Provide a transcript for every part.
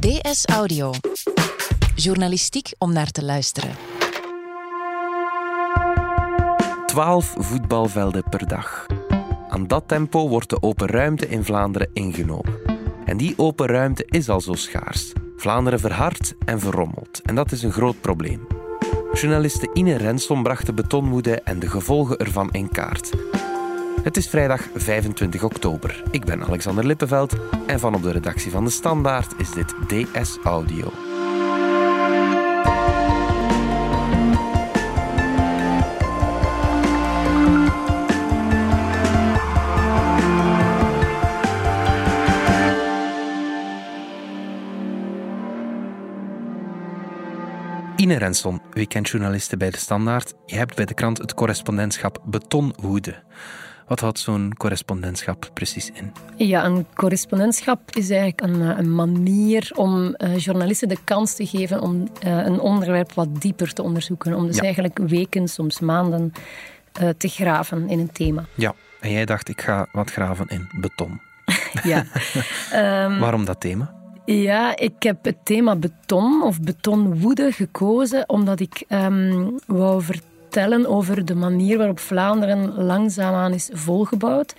DS Audio. Journalistiek om naar te luisteren. 12 voetbalvelden per dag. Aan dat tempo wordt de open ruimte in Vlaanderen ingenomen. En die open ruimte is al zo schaars. Vlaanderen verhardt en verrommelt. En dat is een groot probleem. Journaliste Ine Renson bracht de betonwoede en de gevolgen ervan in kaart. Het is vrijdag 25 oktober. Ik ben Alexander Lippenveld en van op de redactie van De Standaard is dit DS Audio. Ine Renson, weekendjournaliste bij De Standaard. Je hebt bij de krant het correspondentschap Betonwoede. Wat houdt zo'n correspondentschap precies in? Ja, een correspondentschap is eigenlijk een, eh, een manier om uh, journalisten de kans te geven om uh, een onderwerp wat dieper te onderzoeken. Om dus Ja. eigenlijk weken, soms maanden uh, te graven in een thema. Ja, en jij dacht ik ga wat graven in beton. Ja. Ehm, Waarom dat thema? Ja, ik heb het thema beton of betonwoede gekozen omdat ik ehm, wou vertellen over de manier waarop Vlaanderen langzaamaan is volgebouwd.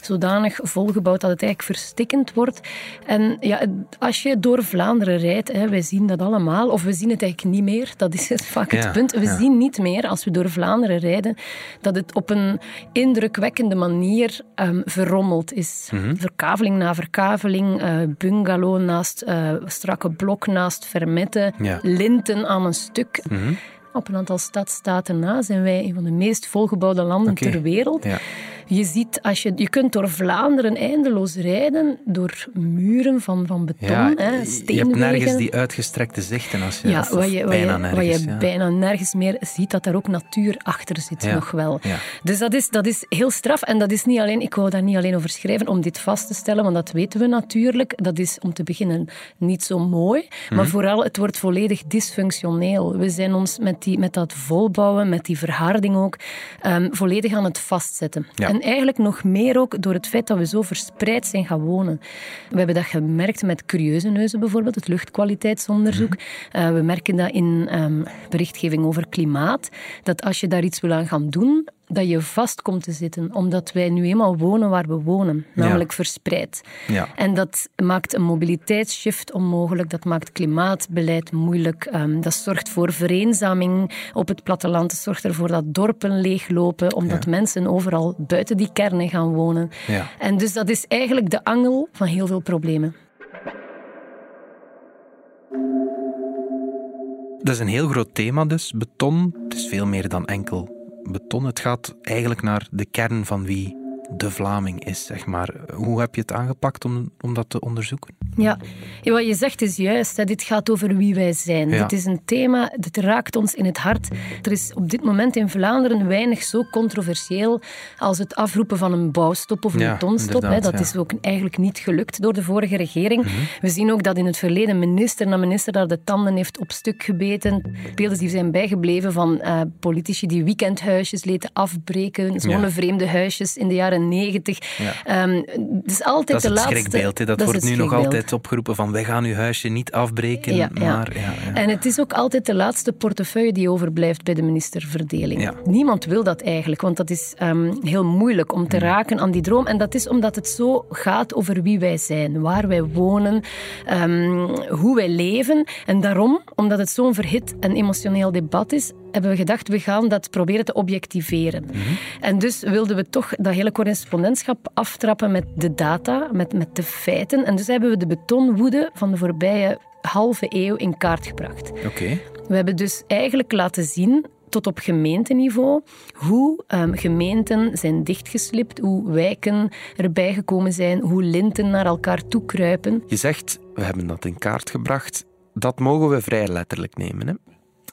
Zodanig volgebouwd dat het eigenlijk verstikkend wordt. En ja, als je door Vlaanderen rijdt, hè, wij zien dat allemaal, of we zien het eigenlijk niet meer, dat is het vaak het punt. We ja. zien niet meer, als we door Vlaanderen rijden, dat het op een indrukwekkende manier ehm, verrommeld is. Verkaveling na verkaveling, eh, bungalow naast eh, strakke blok naast vermetten, Ja. linten aan een stuk. Op een aantal stadstaten na zijn wij een van de meest volgebouwde landen ter wereld. Ja. Je ziet, als je, je kunt door Vlaanderen eindeloos rijden, door muren van, van beton, Ja, hè, je hebt steenwegen. nergens die uitgestrekte zichten als je Ja, wat je, wat bijna je, nergens. wat je ja. bijna nergens meer ziet, dat daar ook natuur achter zit, Ja, nog wel. Dus dat is, dat is heel straf. En dat is niet alleen, ik wou daar niet alleen over schrijven om dit vast te stellen, want dat weten we natuurlijk. Dat is om te beginnen niet zo mooi. Mhm. Maar vooral, het wordt volledig dysfunctioneel. We zijn ons met, die, met dat volbouwen, met die verharding ook, ehm, volledig aan het vastzetten. En eigenlijk nog meer ook door het feit dat we zo verspreid zijn gaan wonen. We hebben dat gemerkt met curieuze neuzen bijvoorbeeld, het luchtkwaliteitsonderzoek. Eh, we merken dat in ehm, berichtgeving over klimaat, dat als je daar iets wil aan gaan doen, dat je vast komt te zitten, omdat wij nu eenmaal wonen waar we wonen, namelijk verspreid. Ja. En dat maakt een mobiliteitsshift onmogelijk, dat maakt klimaatbeleid moeilijk, ehm, dat zorgt voor vereenzaming op het platteland, dat zorgt ervoor dat dorpen leeglopen, omdat Ja. mensen overal buiten die kernen gaan wonen. Ja. En dus dat is eigenlijk de angel van heel veel problemen. Dat is een heel groot thema dus, beton. Het is veel meer dan enkel beton. Het gaat eigenlijk naar de kern van wie de Vlaming is, zeg maar. Hoe heb je het aangepakt om, om dat te onderzoeken? Ja, Ja, wat je zegt is juist. Hè. Dit gaat over wie wij zijn. Ja. Dit is een thema, dit raakt ons in het hart. Er is op dit moment in Vlaanderen weinig zo controversieel als het afroepen van een bouwstop of een Ja, betonstop. Hè. Dat ja. is ook eigenlijk niet gelukt door de vorige regering. We zien ook dat in het verleden minister na minister daar de tanden heeft op stuk gebeten. Beelden die zijn bijgebleven van eh, politici die weekendhuisjes lieten afbreken, zonnevreemde huisjes in de jaren negentig. Ehm, het is altijd Dat is de het laatste... schrikbeeld. Hè. Dat, is wordt nu nog schrikbeeld. Opgeroepen van wij gaan uw huisje niet afbreken, Ja, maar... Ja, ja. En het is ook altijd de laatste portefeuille die overblijft bij de ministerverdeling. Niemand wil dat eigenlijk, want dat is ehm, heel moeilijk om te raken aan die droom. En dat is omdat het zo gaat over wie wij zijn, waar wij wonen, ehm, hoe wij leven. En daarom, omdat het zo'n verhit en emotioneel debat is, hebben we gedacht, we gaan dat proberen te objectiveren. En dus wilden we toch dat hele correspondentschap aftrappen met de data, met, met de feiten. En dus hebben we de betonwoede van de voorbije halve eeuw in kaart gebracht. Oké. We hebben dus eigenlijk laten zien tot op gemeenteniveau hoe ehm, gemeenten zijn dichtgeslipt, hoe wijken erbij gekomen zijn, hoe linten naar elkaar toe kruipen. Je zegt, we hebben dat in kaart gebracht. Dat mogen we vrij letterlijk nemen, hè?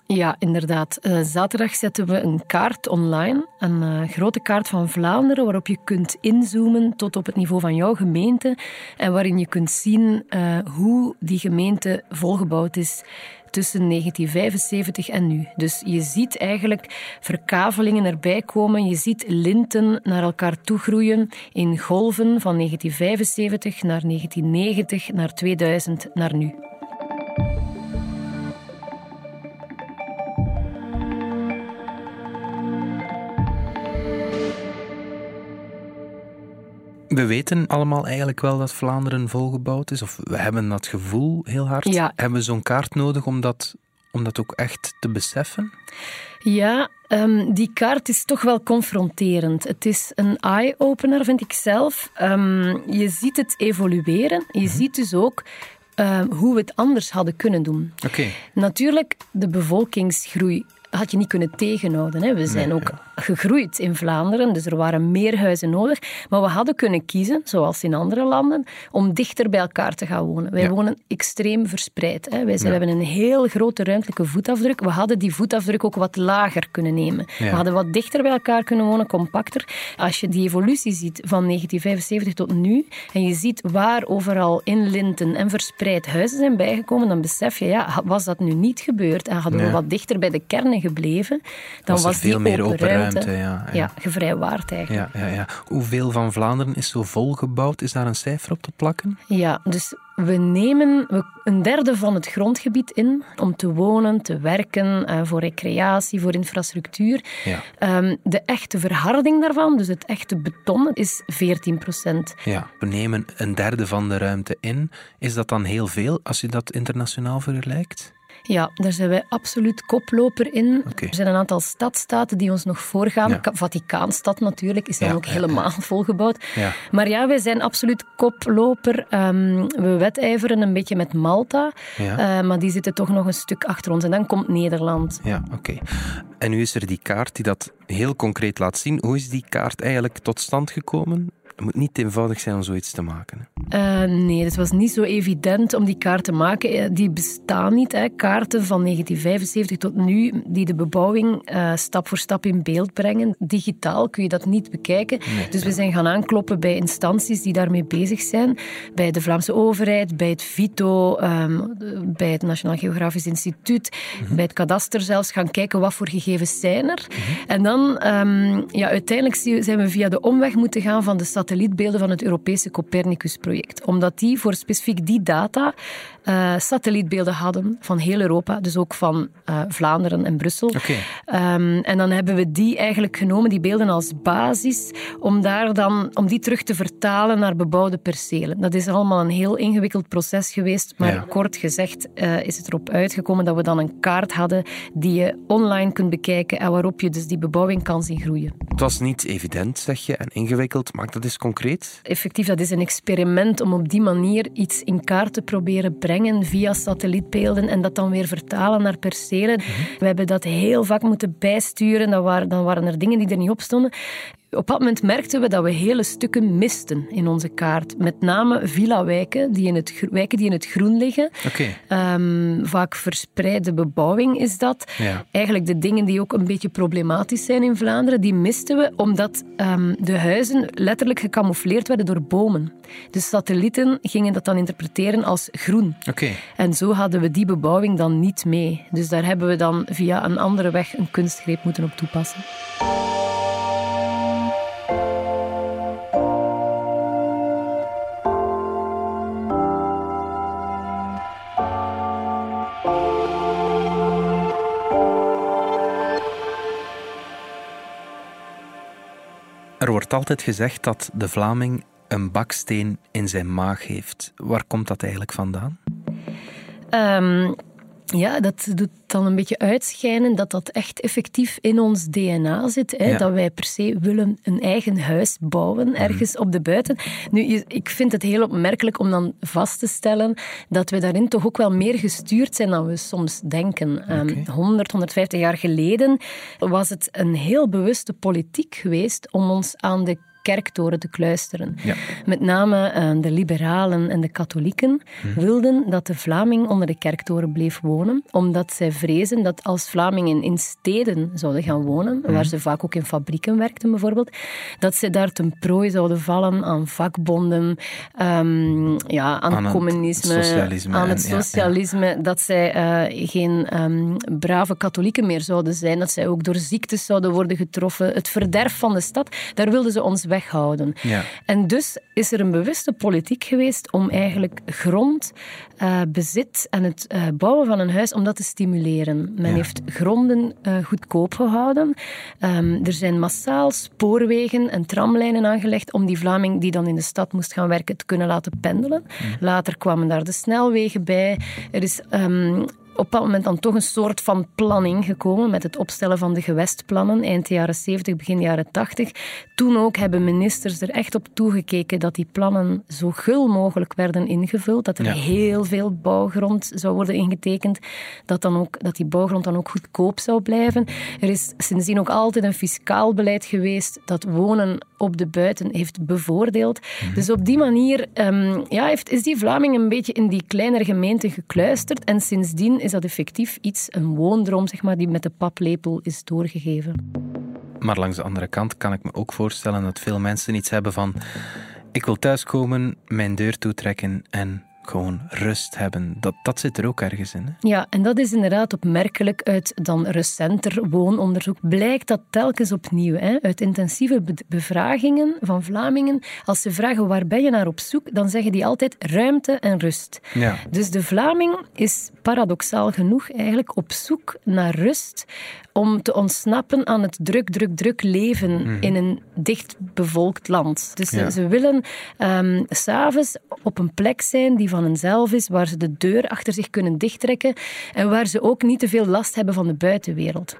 Ja, inderdaad. Eh, zaterdag zetten we een kaart online, een eh, grote kaart van Vlaanderen, waarop je kunt inzoomen tot op het niveau van jouw gemeente en waarin je kunt zien eh, hoe die gemeente volgebouwd is tussen 1975 en nu. Dus je ziet eigenlijk verkavelingen erbij komen, je ziet linten naar elkaar toe groeien in golven van 1975 naar 1990 naar 2000 naar nu. We weten allemaal eigenlijk wel dat Vlaanderen volgebouwd is, of we hebben dat gevoel heel hard. Ja. Hebben we zo'n kaart nodig om dat, om dat ook echt te beseffen? Ja, um, die kaart is toch wel confronterend. Het is een eye-opener, vind ik zelf. Um, je ziet het evolueren. Je mm -hmm. ziet dus ook uh, hoe we het anders hadden kunnen doen. Okay. Natuurlijk, de bevolkingsgroei had je niet kunnen tegenhouden. Hè. We zijn Nee, ook ja. gegroeid in Vlaanderen, dus er waren meer huizen nodig. Maar we hadden kunnen kiezen, zoals in andere landen, om dichter bij elkaar te gaan wonen. Wij Ja. wonen extreem verspreid. Hè. Wij zijn, Ja. we hebben een heel grote ruimtelijke voetafdruk. We hadden die voetafdruk ook wat lager kunnen nemen. We hadden wat dichter bij elkaar kunnen wonen, compacter. Als je die evolutie ziet van 1975 tot nu, en je ziet waar overal in linten en verspreid huizen zijn bijgekomen, dan besef je, ja, was dat nu niet gebeurd en hadden we wat dichter bij de kernen gebleven, dan Was was, veel die meer open open ruimte, ruimte, ja, ja. gevrijwaard eigenlijk. Ja, ja, ja. Hoeveel van Vlaanderen is zo volgebouwd? Is daar een cijfer op te plakken? Ja, dus we nemen een derde van het grondgebied in om te wonen, te werken, eh, voor recreatie, voor infrastructuur. Ja. Ehm, de echte verharding daarvan, dus het echte beton, is 14 procent. Ja, we nemen een derde van de ruimte in. Is dat dan heel veel als je dat internationaal vergelijkt? Ja, daar zijn wij absoluut koploper in. Er zijn een aantal stadstaten die ons nog voorgaan. Ja. Vaticaanstad natuurlijk is dan Ja, ook ja, helemaal volgebouwd. Maar ja, wij zijn absoluut koploper. Ehm, we wedijveren een beetje met Malta, eh, maar die zitten toch nog een stuk achter ons. En dan komt Nederland. Ja, oké. En nu is er die kaart die dat heel concreet laat zien. Hoe is die kaart eigenlijk tot stand gekomen? Het moet niet eenvoudig zijn om zoiets te maken. hè. Eh, nee, het was niet zo evident om die kaart te maken. Eh, Die bestaan niet. Hè. Kaarten van 1975 tot nu, die de bebouwing eh, stap voor stap in beeld brengen. Digitaal kun je dat niet bekijken. dus we zijn gaan aankloppen bij instanties die daarmee bezig zijn. Bij de Vlaamse overheid, bij het VITO, ehm, bij het Nationaal Geografisch Instituut, bij het kadaster zelfs. Gaan kijken wat voor gegevens zijn er. En dan, ehm, ja, uiteindelijk zijn we via de omweg moeten gaan van de satellietbeelden van het Europese Copernicus-project. Omdat die voor specifiek die data eh, satellietbeelden hadden van heel Europa, dus ook van eh, Vlaanderen en Brussel. Oké. Ehm, en dan hebben we die eigenlijk genomen, die beelden als basis, om, daar dan, om die terug te vertalen naar bebouwde percelen. Dat is allemaal een heel ingewikkeld proces geweest, maar Ja. kort gezegd eh, is het erop uitgekomen dat we dan een kaart hadden die je online kunt bekijken en waarop je dus die bebouwing kan zien groeien. Het was niet evident, zeg je, en ingewikkeld. Maak dat concreet. Effectief, dat is een experiment om op die manier iets in kaart te proberen brengen via satellietbeelden en dat dan weer vertalen naar percelen. We hebben dat heel vaak moeten bijsturen. Dan waren, dan waren er dingen die er niet op stonden. Op dat moment merkten we dat we hele stukken misten in onze kaart. Met name villa-wijken die, in het wijken die in het groen liggen. Oké. Ehm, vaak verspreide bebouwing is dat. Ja. Eigenlijk de dingen die ook een beetje problematisch zijn in Vlaanderen, die misten we omdat ehm, de huizen letterlijk gecamoufleerd werden door bomen. De satellieten gingen dat dan interpreteren als groen. En zo hadden we die bebouwing dan niet mee. Dus daar hebben we dan via een andere weg een kunstgreep moeten op toepassen. Wordt altijd gezegd dat de Vlaming een baksteen in zijn maag heeft. Waar komt dat eigenlijk vandaan? Ehm, ja, dat doet dan een beetje uitschijnen dat dat echt effectief in ons DNA zit. Hè? Ja. Dat wij per se willen een eigen huis bouwen, ergens op de buiten. Nu, ik vind het heel opmerkelijk om dan vast te stellen dat we daarin toch ook wel meer gestuurd zijn dan we soms denken. Oké. 100, 150 jaar geleden was het een heel bewuste politiek geweest om ons aan de kerktoren te kluisteren. Ja. Met name eh, de liberalen en de katholieken wilden dat de Vlaming onder de kerktoren bleef wonen, omdat zij vrezen dat als Vlamingen in steden zouden gaan wonen, waar ze vaak ook in fabrieken werkten bijvoorbeeld, dat ze daar ten prooi zouden vallen aan vakbonden, ehm, ja, aan, Aan het communisme, socialisme aan het en- ja, ja. socialisme, dat zij eh, geen ehm, brave katholieken meer zouden zijn, dat zij ook door ziektes zouden worden getroffen, het verderf van de stad, daar wilden ze ons weghouden. Ja. En dus is er een bewuste politiek geweest om eigenlijk grond, eh, bezit en het eh, bouwen van een huis, om dat te stimuleren. Men Ja. heeft gronden eh, goedkoop gehouden. Ehm, er zijn massaal spoorwegen en tramlijnen aangelegd om die Vlaming die dan in de stad moest gaan werken te kunnen laten pendelen. Later kwamen daar de snelwegen bij. Er is ehm, op dat moment dan toch een soort van planning gekomen met het opstellen van de gewestplannen eind jaren 70, begin jaren 80. Toen ook hebben ministers er echt op toegekeken dat die plannen zo gul mogelijk werden ingevuld, dat er Ja. heel veel bouwgrond zou worden ingetekend, dat, dan ook, dat die bouwgrond dan ook goedkoop zou blijven. Er is sindsdien ook altijd een fiscaal beleid geweest dat wonen op de buiten heeft bevoordeeld. Dus op die manier ehm, ja, heeft, is die Vlaming een beetje in die kleinere gemeente gekluisterd en sindsdien is dat effectief iets, een woondroom, zeg maar, die met de paplepel is doorgegeven. Maar langs de andere kant kan ik me ook voorstellen dat veel mensen iets hebben van... Ik wil thuiskomen, mijn deur toetrekken en gewoon rust hebben. Dat, dat zit er ook ergens in. Hè? Ja, en dat is inderdaad opmerkelijk uit dan recenter woononderzoek. Blijkt dat telkens opnieuw, hè, uit intensieve be- bevragingen van Vlamingen. Als ze vragen waar ben je naar op zoek, dan zeggen die altijd ruimte en rust. Ja. Dus de Vlaming is paradoxaal genoeg eigenlijk op zoek naar rust om te ontsnappen aan het druk, druk, druk leven in een dicht bevolkt land. Dus ze- Ja. ze willen s s'avonds op een plek zijn die van henzelf is, waar ze de deur achter zich kunnen dichttrekken en waar ze ook niet te veel last hebben van de buitenwereld.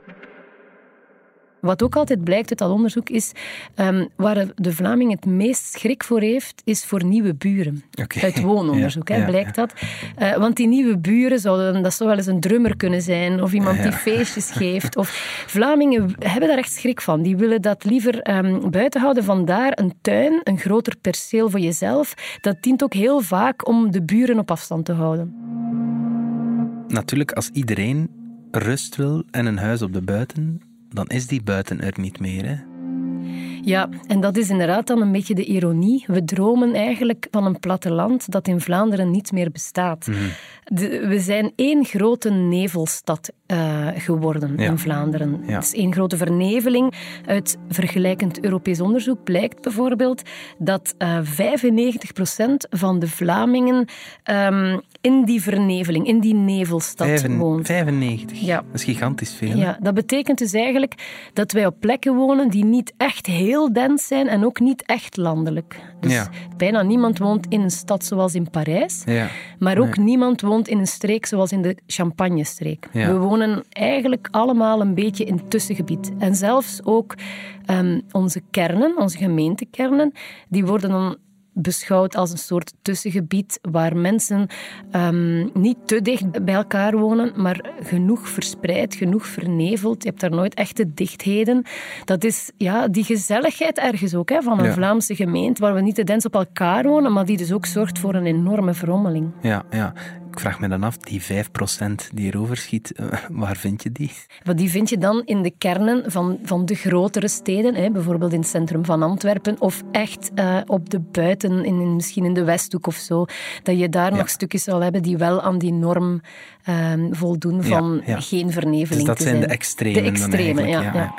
Wat ook altijd blijkt uit dat onderzoek is, ehm, waar de Vlaming het meest schrik voor heeft, is voor nieuwe buren. Uit woononderzoek Ja, hè, ja, blijkt dat. Eh, want die nieuwe buren, zouden, dat zou wel eens een drummer kunnen zijn, of iemand die feestjes geeft. Of Vlamingen hebben daar echt schrik van. Die willen dat liever ehm, buiten houden. Vandaar een tuin, een groter perceel voor jezelf. Dat dient ook heel vaak om de buren op afstand te houden. Natuurlijk, als iedereen rust wil en een huis op de buiten, dan is die buiten er niet meer. Hè? Ja, en dat is inderdaad dan een beetje de ironie. We dromen eigenlijk van een platteland dat in Vlaanderen niet meer bestaat. De- we zijn één grote nevelstad eh, geworden Ja. in Vlaanderen. Ja. Het is één grote verneveling. Uit vergelijkend Europees onderzoek blijkt bijvoorbeeld dat eh 95% van de Vlamingen ehm, in die verneveling, in die nevelstad woont. 95. Ja. Dat is gigantisch veel. hè? Ja, dat betekent dus eigenlijk dat wij op plekken wonen die niet echt heel dens zijn en ook niet echt landelijk. Dus Ja. bijna niemand woont in een stad zoals in Parijs, Ja. maar ook niemand woont in een streek zoals in de Champagne-streek. Ja. We wonen eigenlijk allemaal een beetje in het tussengebied. En zelfs ook ehm, onze kernen, onze gemeentekernen, die worden dan beschouwd als een soort tussengebied waar mensen ehm, niet te dicht bij elkaar wonen, maar genoeg verspreid, genoeg verneveld. Je hebt daar nooit echte dichtheden. Dat is ja, die gezelligheid ergens ook hè, van een Ja. Vlaamse gemeente, waar we niet te dens op elkaar wonen, maar die dus ook zorgt voor een enorme verrommeling. Ja, ja. Ik vraag me dan af, die 5% die erover schiet, eh, waar vind je die? Want die vind je dan in de kernen van, van de grotere steden, hè, bijvoorbeeld in het centrum van Antwerpen, of echt eh, op de buiten, in, in- misschien in de Westhoek of zo, dat je daar Ja. nog stukjes zal hebben die wel aan die norm ehm, voldoen van Ja, ja. geen verneveling Dus dat te zijn zijn. de extremen. De dan extremen, ja,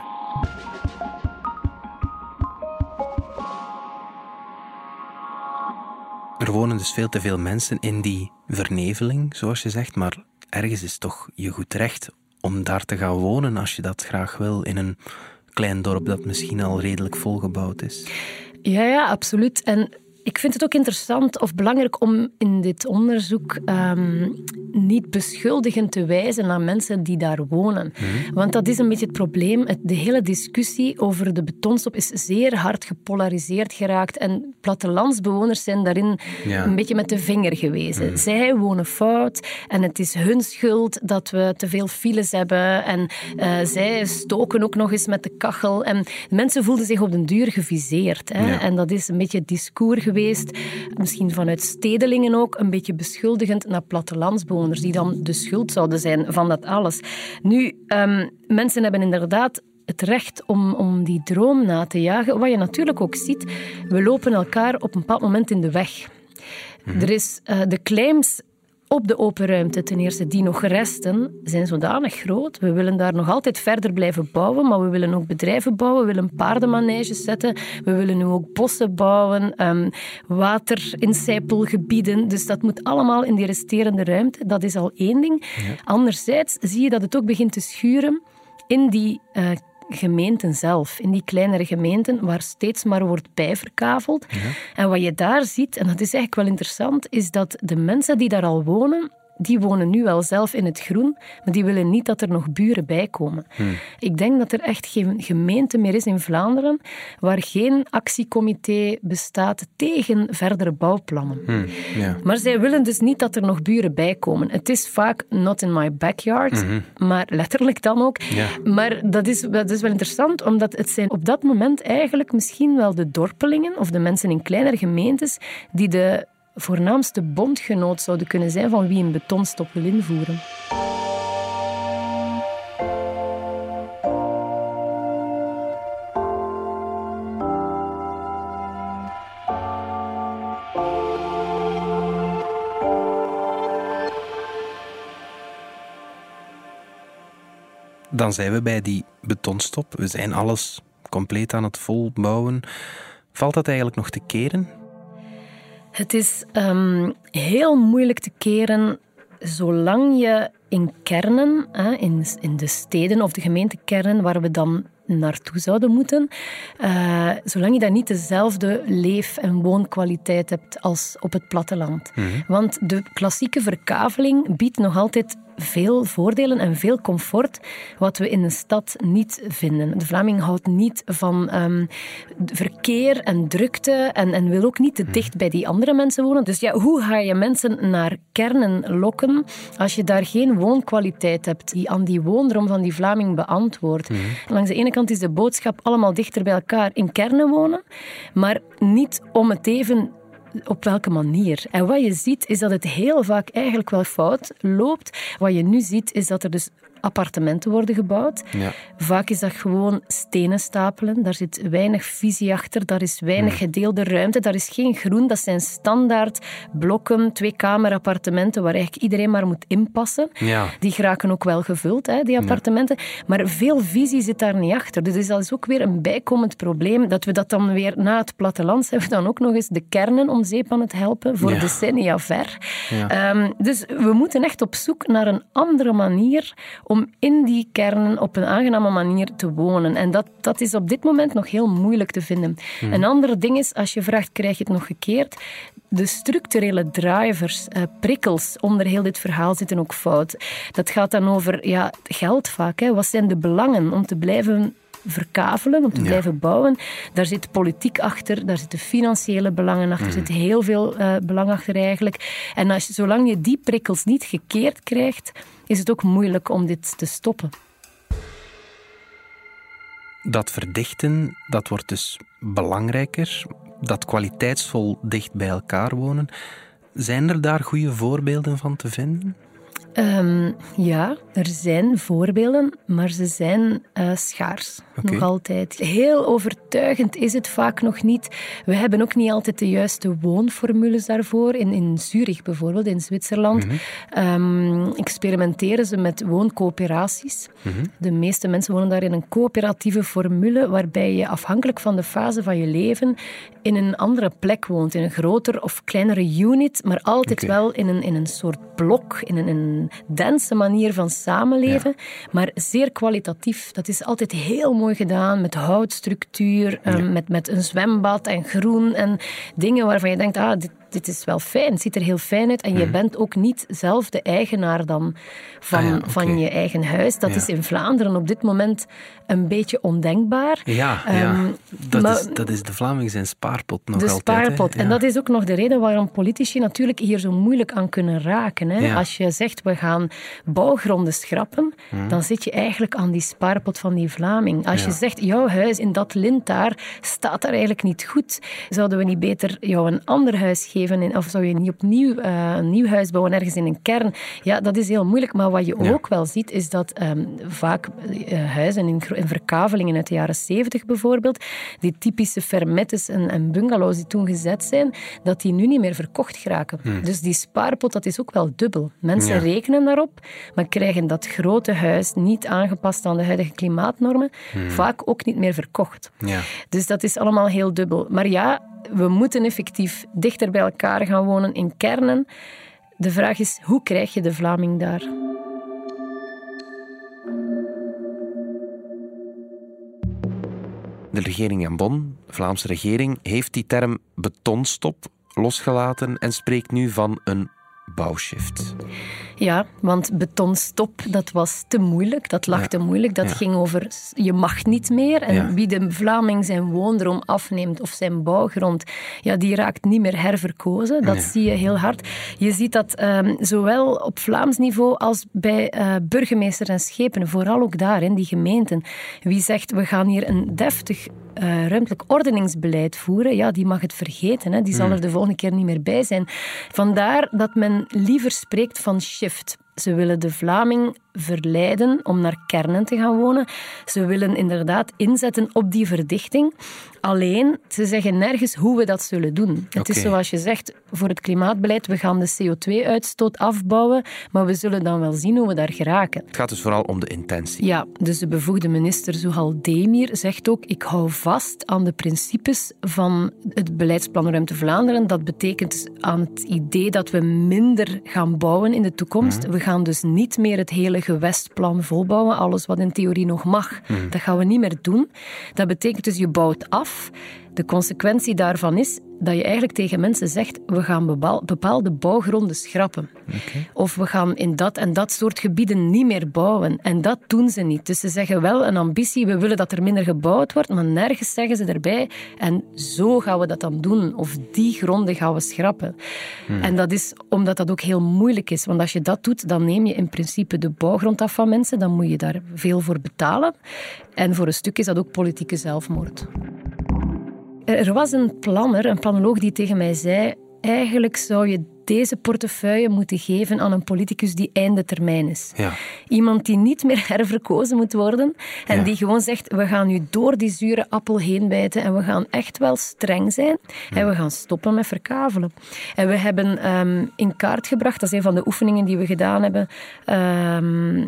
Er wonen dus veel te veel mensen in die verneveling, zoals je zegt, maar ergens is toch je goed recht om daar te gaan wonen als je dat graag wil, in een klein dorp dat misschien al redelijk volgebouwd is. Ja, ja, absoluut. En ik vind het ook interessant of belangrijk om in dit onderzoek ehm, niet beschuldigend te wijzen naar mensen die daar wonen. Want dat is een beetje het probleem. De hele discussie over de betonstop is zeer hard gepolariseerd geraakt. En plattelandsbewoners zijn daarin Ja. een beetje met de vinger gewezen. Zij wonen fout en het is hun schuld dat we te veel files hebben. En eh, zij stoken ook nog eens met de kachel. En mensen voelden zich op den duur geviseerd. Hè? Ja. En dat is een beetje het discours geweest. Misschien vanuit stedelingen ook. Een beetje beschuldigend naar plattelandsbewoners. Die dan de schuld zouden zijn van dat alles. Nu, ehm, mensen hebben inderdaad het recht om, om die droom na te jagen. Wat je natuurlijk ook ziet, we lopen elkaar op een bepaald moment in de weg. Er is eh, de claims op de open ruimte, ten eerste, die nog resten, zijn zodanig groot. We willen daar nog altijd verder blijven bouwen, maar we willen ook bedrijven bouwen, we willen paardenmaneges zetten, we willen nu ook bossen bouwen, um, waterincijpelgebieden. Dus dat moet allemaal in die resterende ruimte. Dat is al één ding. Anderzijds zie je dat het ook begint te schuren in die uh, gemeenten zelf, in die kleinere gemeenten, waar steeds maar wordt bijverkaveld. Ja. En wat je daar ziet, en dat is eigenlijk wel interessant, is dat de mensen die daar al wonen, die wonen nu wel zelf in het groen, maar die willen niet dat er nog buren bij komen. Hmm. Ik denk dat er echt geen gemeente meer is in Vlaanderen waar geen actiecomité bestaat tegen verdere bouwplannen. Hmm. Maar zij willen dus niet dat er nog buren bij komen. Het is vaak not in my backyard, mhm. maar letterlijk dan ook. Maar dat is, dat is wel interessant, omdat het zijn op dat moment eigenlijk misschien wel de dorpelingen of de mensen in kleinere gemeentes die de voornaamste bondgenoot zouden kunnen zijn van wie een betonstop wil invoeren. Dan zijn we bij die betonstop. We zijn alles compleet aan het volbouwen. Valt dat eigenlijk nog te keren? Het is um, heel moeilijk te keren zolang je in kernen, in, in de steden of de gemeentekernen waar we dan naartoe zouden moeten, uh, zolang je daar niet dezelfde leef- en woonkwaliteit hebt als op het platteland. Mhm. Want de klassieke verkaveling biedt nog altijd veel voordelen en veel comfort, wat we in een stad niet vinden. De Vlaming houdt niet van um, verkeer en drukte en, en wil ook niet te dicht bij die andere mensen wonen. Dus ja, hoe ga je mensen naar kernen lokken als je daar geen woonkwaliteit hebt die aan die woondroom van die Vlaming beantwoordt? Mm Langs de ene kant is de boodschap allemaal dichter bij elkaar in kernen wonen, maar niet om het even op welke manier. En wat je ziet, is dat het heel vaak eigenlijk wel fout loopt. Wat je nu ziet, is dat er dus appartementen worden gebouwd. Ja. Vaak is dat gewoon stenen stapelen. Daar zit weinig visie achter. Daar is weinig hmm. gedeelde ruimte. Daar is geen groen. Dat zijn standaard blokken, twee appartementen waar eigenlijk iedereen maar moet inpassen. Ja. Die geraken ook wel gevuld, hè, die appartementen. Maar veel visie zit daar niet achter. Dus dat is ook weer een bijkomend probleem. Dat we dat dan weer na het platteland hebben we dan ook nog eens de kernen om zeep aan het helpen voor decennia ver. Um, dus we moeten echt op zoek naar een andere manier om in die kernen op een aangename manier te wonen. En dat, dat is op dit moment nog heel moeilijk te vinden. Hmm. Een ander ding is, als je vraagt, krijg je het nog gekeerd? De structurele drivers, eh, prikkels onder heel dit verhaal zitten ook fout. Dat gaat dan over ja, geld vaak. Hè. Wat zijn de belangen om te blijven verkavelen, om te blijven bouwen. Daar zit politiek achter, daar zitten financiële belangen achter, er hmm. zit heel veel uh, belang achter eigenlijk. En als, zolang je die prikkels niet gekeerd krijgt, is het ook moeilijk om dit te stoppen. Dat verdichten, dat wordt dus belangrijker. Dat kwaliteitsvol dicht bij elkaar wonen. Zijn er daar goede voorbeelden van te vinden? Ehm, ja, er zijn voorbeelden, maar ze zijn uh, schaars. Nog altijd. Heel overtuigend is het vaak nog niet. We hebben ook niet altijd de juiste woonformules daarvoor. In, in Zurich bijvoorbeeld, in Zwitserland, mhm. ehm, experimenteren ze met wooncoöperaties. Mhm. De meeste mensen wonen daar in een coöperatieve formule, waarbij je afhankelijk van de fase van je leven in een andere plek woont, in een groter of kleinere unit, maar altijd wel in een, in een soort blok, in een, in een dense manier van samenleven, maar zeer kwalitatief. Dat is altijd heel mooi gedaan, met houtstructuur, ehm, met, met een zwembad en groen en dingen waarvan je denkt, ah, dit, dit is wel fijn, het ziet er heel fijn uit. En je mhm. bent ook niet zelf de eigenaar dan van, ah van je eigen huis. Dat is in Vlaanderen op dit moment een beetje ondenkbaar. Ja, ehm, Dat, is, dat is de Vlaming zijn spaarpot nog de altijd. De spaarpot. En dat is ook nog de reden waarom politici natuurlijk hier zo moeilijk aan kunnen raken. Hè. Als je zegt, we gaan bouwgronden schrappen, mhm. dan zit je eigenlijk aan die spaarpot van die Vlaming. Als je zegt, jouw huis in dat lint daar staat daar eigenlijk niet goed, zouden we niet beter jou een ander huis geven in, of zou je niet opnieuw uh, een nieuw huis bouwen ergens in een kern? Ja, dat is heel moeilijk. Maar wat je ook wel ziet, is dat um, vaak uh, huizen in, in, verkavelingen uit de jaren 70 bijvoorbeeld, die typische fermettes en, en, bungalows die toen gezet zijn, dat die nu niet meer verkocht geraken. Hmm. Dus die spaarpot, dat is ook wel dubbel. Mensen rekenen daarop, maar krijgen dat grote huis niet aangepast aan de huidige klimaatnormen, hmm. vaak ook niet meer verkocht. Ja. Dus dat is allemaal heel dubbel. Maar ja, we moeten effectief dichter bij elkaar gaan wonen in kernen. De vraag is, hoe krijg je de Vlaming daar? De regering in Bonn, de Vlaamse regering, heeft die term betonstop losgelaten en spreekt nu van een bouwshift. Ja, want betonstop, dat was te moeilijk. Dat lag te moeilijk. Dat ging over je mag niet meer. En wie de Vlaming zijn woondroom afneemt of zijn bouwgrond, ja, die raakt niet meer herverkozen. Dat zie je heel hard. Je ziet dat um, zowel op Vlaams niveau als bij uh, burgemeesters en schepen, vooral ook daar in die gemeenten. Wie zegt we gaan hier een deftig uh, ruimtelijk ordeningsbeleid voeren, ja, die mag het vergeten. Hè. Die zal hmm. er de volgende keer niet meer bij zijn. Vandaar dat men liever spreekt van shift. Ze willen de Vlaming verleiden om naar kernen te gaan wonen. Ze willen inderdaad inzetten op die verdichting. Alleen, ze zeggen nergens hoe we dat zullen doen. Het is zoals je zegt, voor het klimaatbeleid, we gaan de CO2-uitstoot afbouwen, maar we zullen dan wel zien hoe we daar geraken. Het gaat dus vooral om de intentie. Ja, dus de bevoegde minister Zuhal Demir zegt ook, ik hou vast aan de principes van het beleidsplan Ruimte Vlaanderen. Dat betekent aan het idee dat we minder gaan bouwen in de toekomst. Mhm. We gaan dus niet meer het hele gewestplan volbouwen, alles wat in theorie nog mag. Mhm. Dat gaan we niet meer doen. Dat betekent dus je bouwt af. De consequentie daarvan is dat je eigenlijk tegen mensen zegt: we gaan bepaalde bouwgronden schrappen. Of we gaan in dat en dat soort gebieden niet meer bouwen. En dat doen ze niet. Dus ze zeggen wel een ambitie: we willen dat er minder gebouwd wordt, maar nergens zeggen ze erbij. En zo gaan we dat dan doen. Of die gronden gaan we schrappen. Hmm. En dat is omdat dat ook heel moeilijk is. Want als je dat doet, dan neem je in principe de bouwgrond af van mensen. Dan moet je daar veel voor betalen. En voor een stuk is dat ook politieke zelfmoord. Er was een planner, een planoloog, die tegen mij zei: eigenlijk zou je deze portefeuille moeten geven aan een politicus die einde termijn is. Ja. Iemand die niet meer herverkozen moet worden en die gewoon zegt, we gaan nu door die zure appel heen bijten en we gaan echt wel streng zijn en we gaan stoppen met verkavelen. En we hebben ehm, in kaart gebracht, dat is een van de oefeningen die we gedaan hebben, ehm,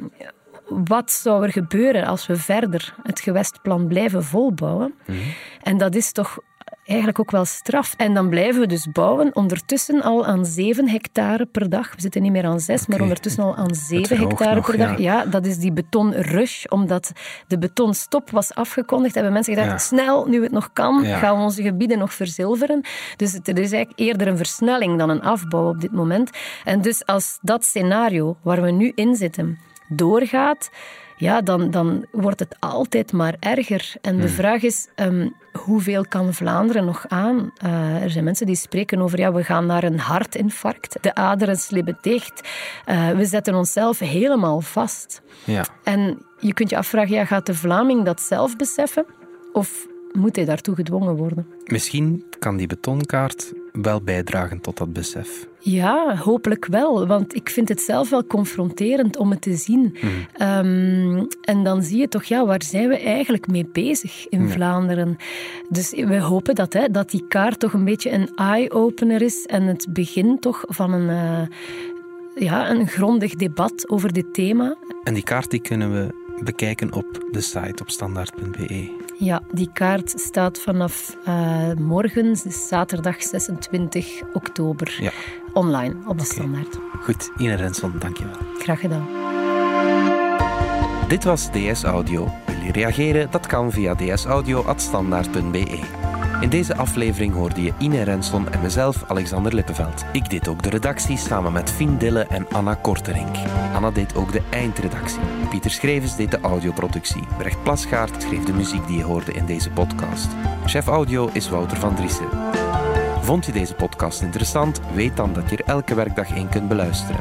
wat zou er gebeuren als we verder het gewestplan blijven volbouwen? Mhm. En dat is toch eigenlijk ook wel straf. En dan blijven we dus bouwen, ondertussen al aan 7 hectare per dag. We zitten niet meer aan 6, maar ondertussen al aan 7 hectare per dag. Ja. dat is die betonrush, omdat de betonstop was afgekondigd. Hebben mensen gedacht, snel, nu het nog kan, gaan we onze gebieden nog verzilveren. Dus het is eigenlijk eerder een versnelling dan een afbouw op dit moment. En dus als dat scenario waar we nu in zitten doorgaat, ja, dan, dan wordt het altijd maar erger. En de hmm. vraag is, um, hoeveel kan Vlaanderen nog aan? Uh, er zijn mensen die spreken over, ja, we gaan naar een hartinfarct. De aderen slibben dicht. Uh, we zetten onszelf helemaal vast. Ja. En je kunt je afvragen, ja, gaat de Vlaming dat zelf beseffen? Of moet hij daartoe gedwongen worden? Misschien kan die betonkaart wel bijdragen tot dat besef. Ja, hopelijk wel. Want ik vind het zelf wel confronterend om het te zien. Mhm. Ehm, en dan zie je toch, ja, waar zijn we eigenlijk mee bezig in Vlaanderen? Dus we hopen dat, hè, dat die kaart toch een beetje een eye-opener is en het begin toch van een, uh, ja, een grondig debat over dit thema. En die kaart die kunnen we bekijken op de site op standaard.be. Ja, die kaart staat vanaf uh, morgen, zaterdag 26 oktober, ja. online op de standaard. Goed, Ine Renson, dankjewel. Graag gedaan. Dit was DS Audio. Wil je reageren? Dat kan via dsaudio.standaard.be. In deze aflevering hoorde je Ine Renson en mezelf, Alexander Lippenveld. Ik deed ook de redactie samen met Fien Dille en Anna Korterink. Anna deed ook de eindredactie. Pieter Schrevens deed de audioproductie. Brecht Plasgaard schreef de muziek die je hoorde in deze podcast. Chef audio is Wouter van Driessen. Vond je deze podcast interessant? Weet dan dat je er elke werkdag in kunt beluisteren.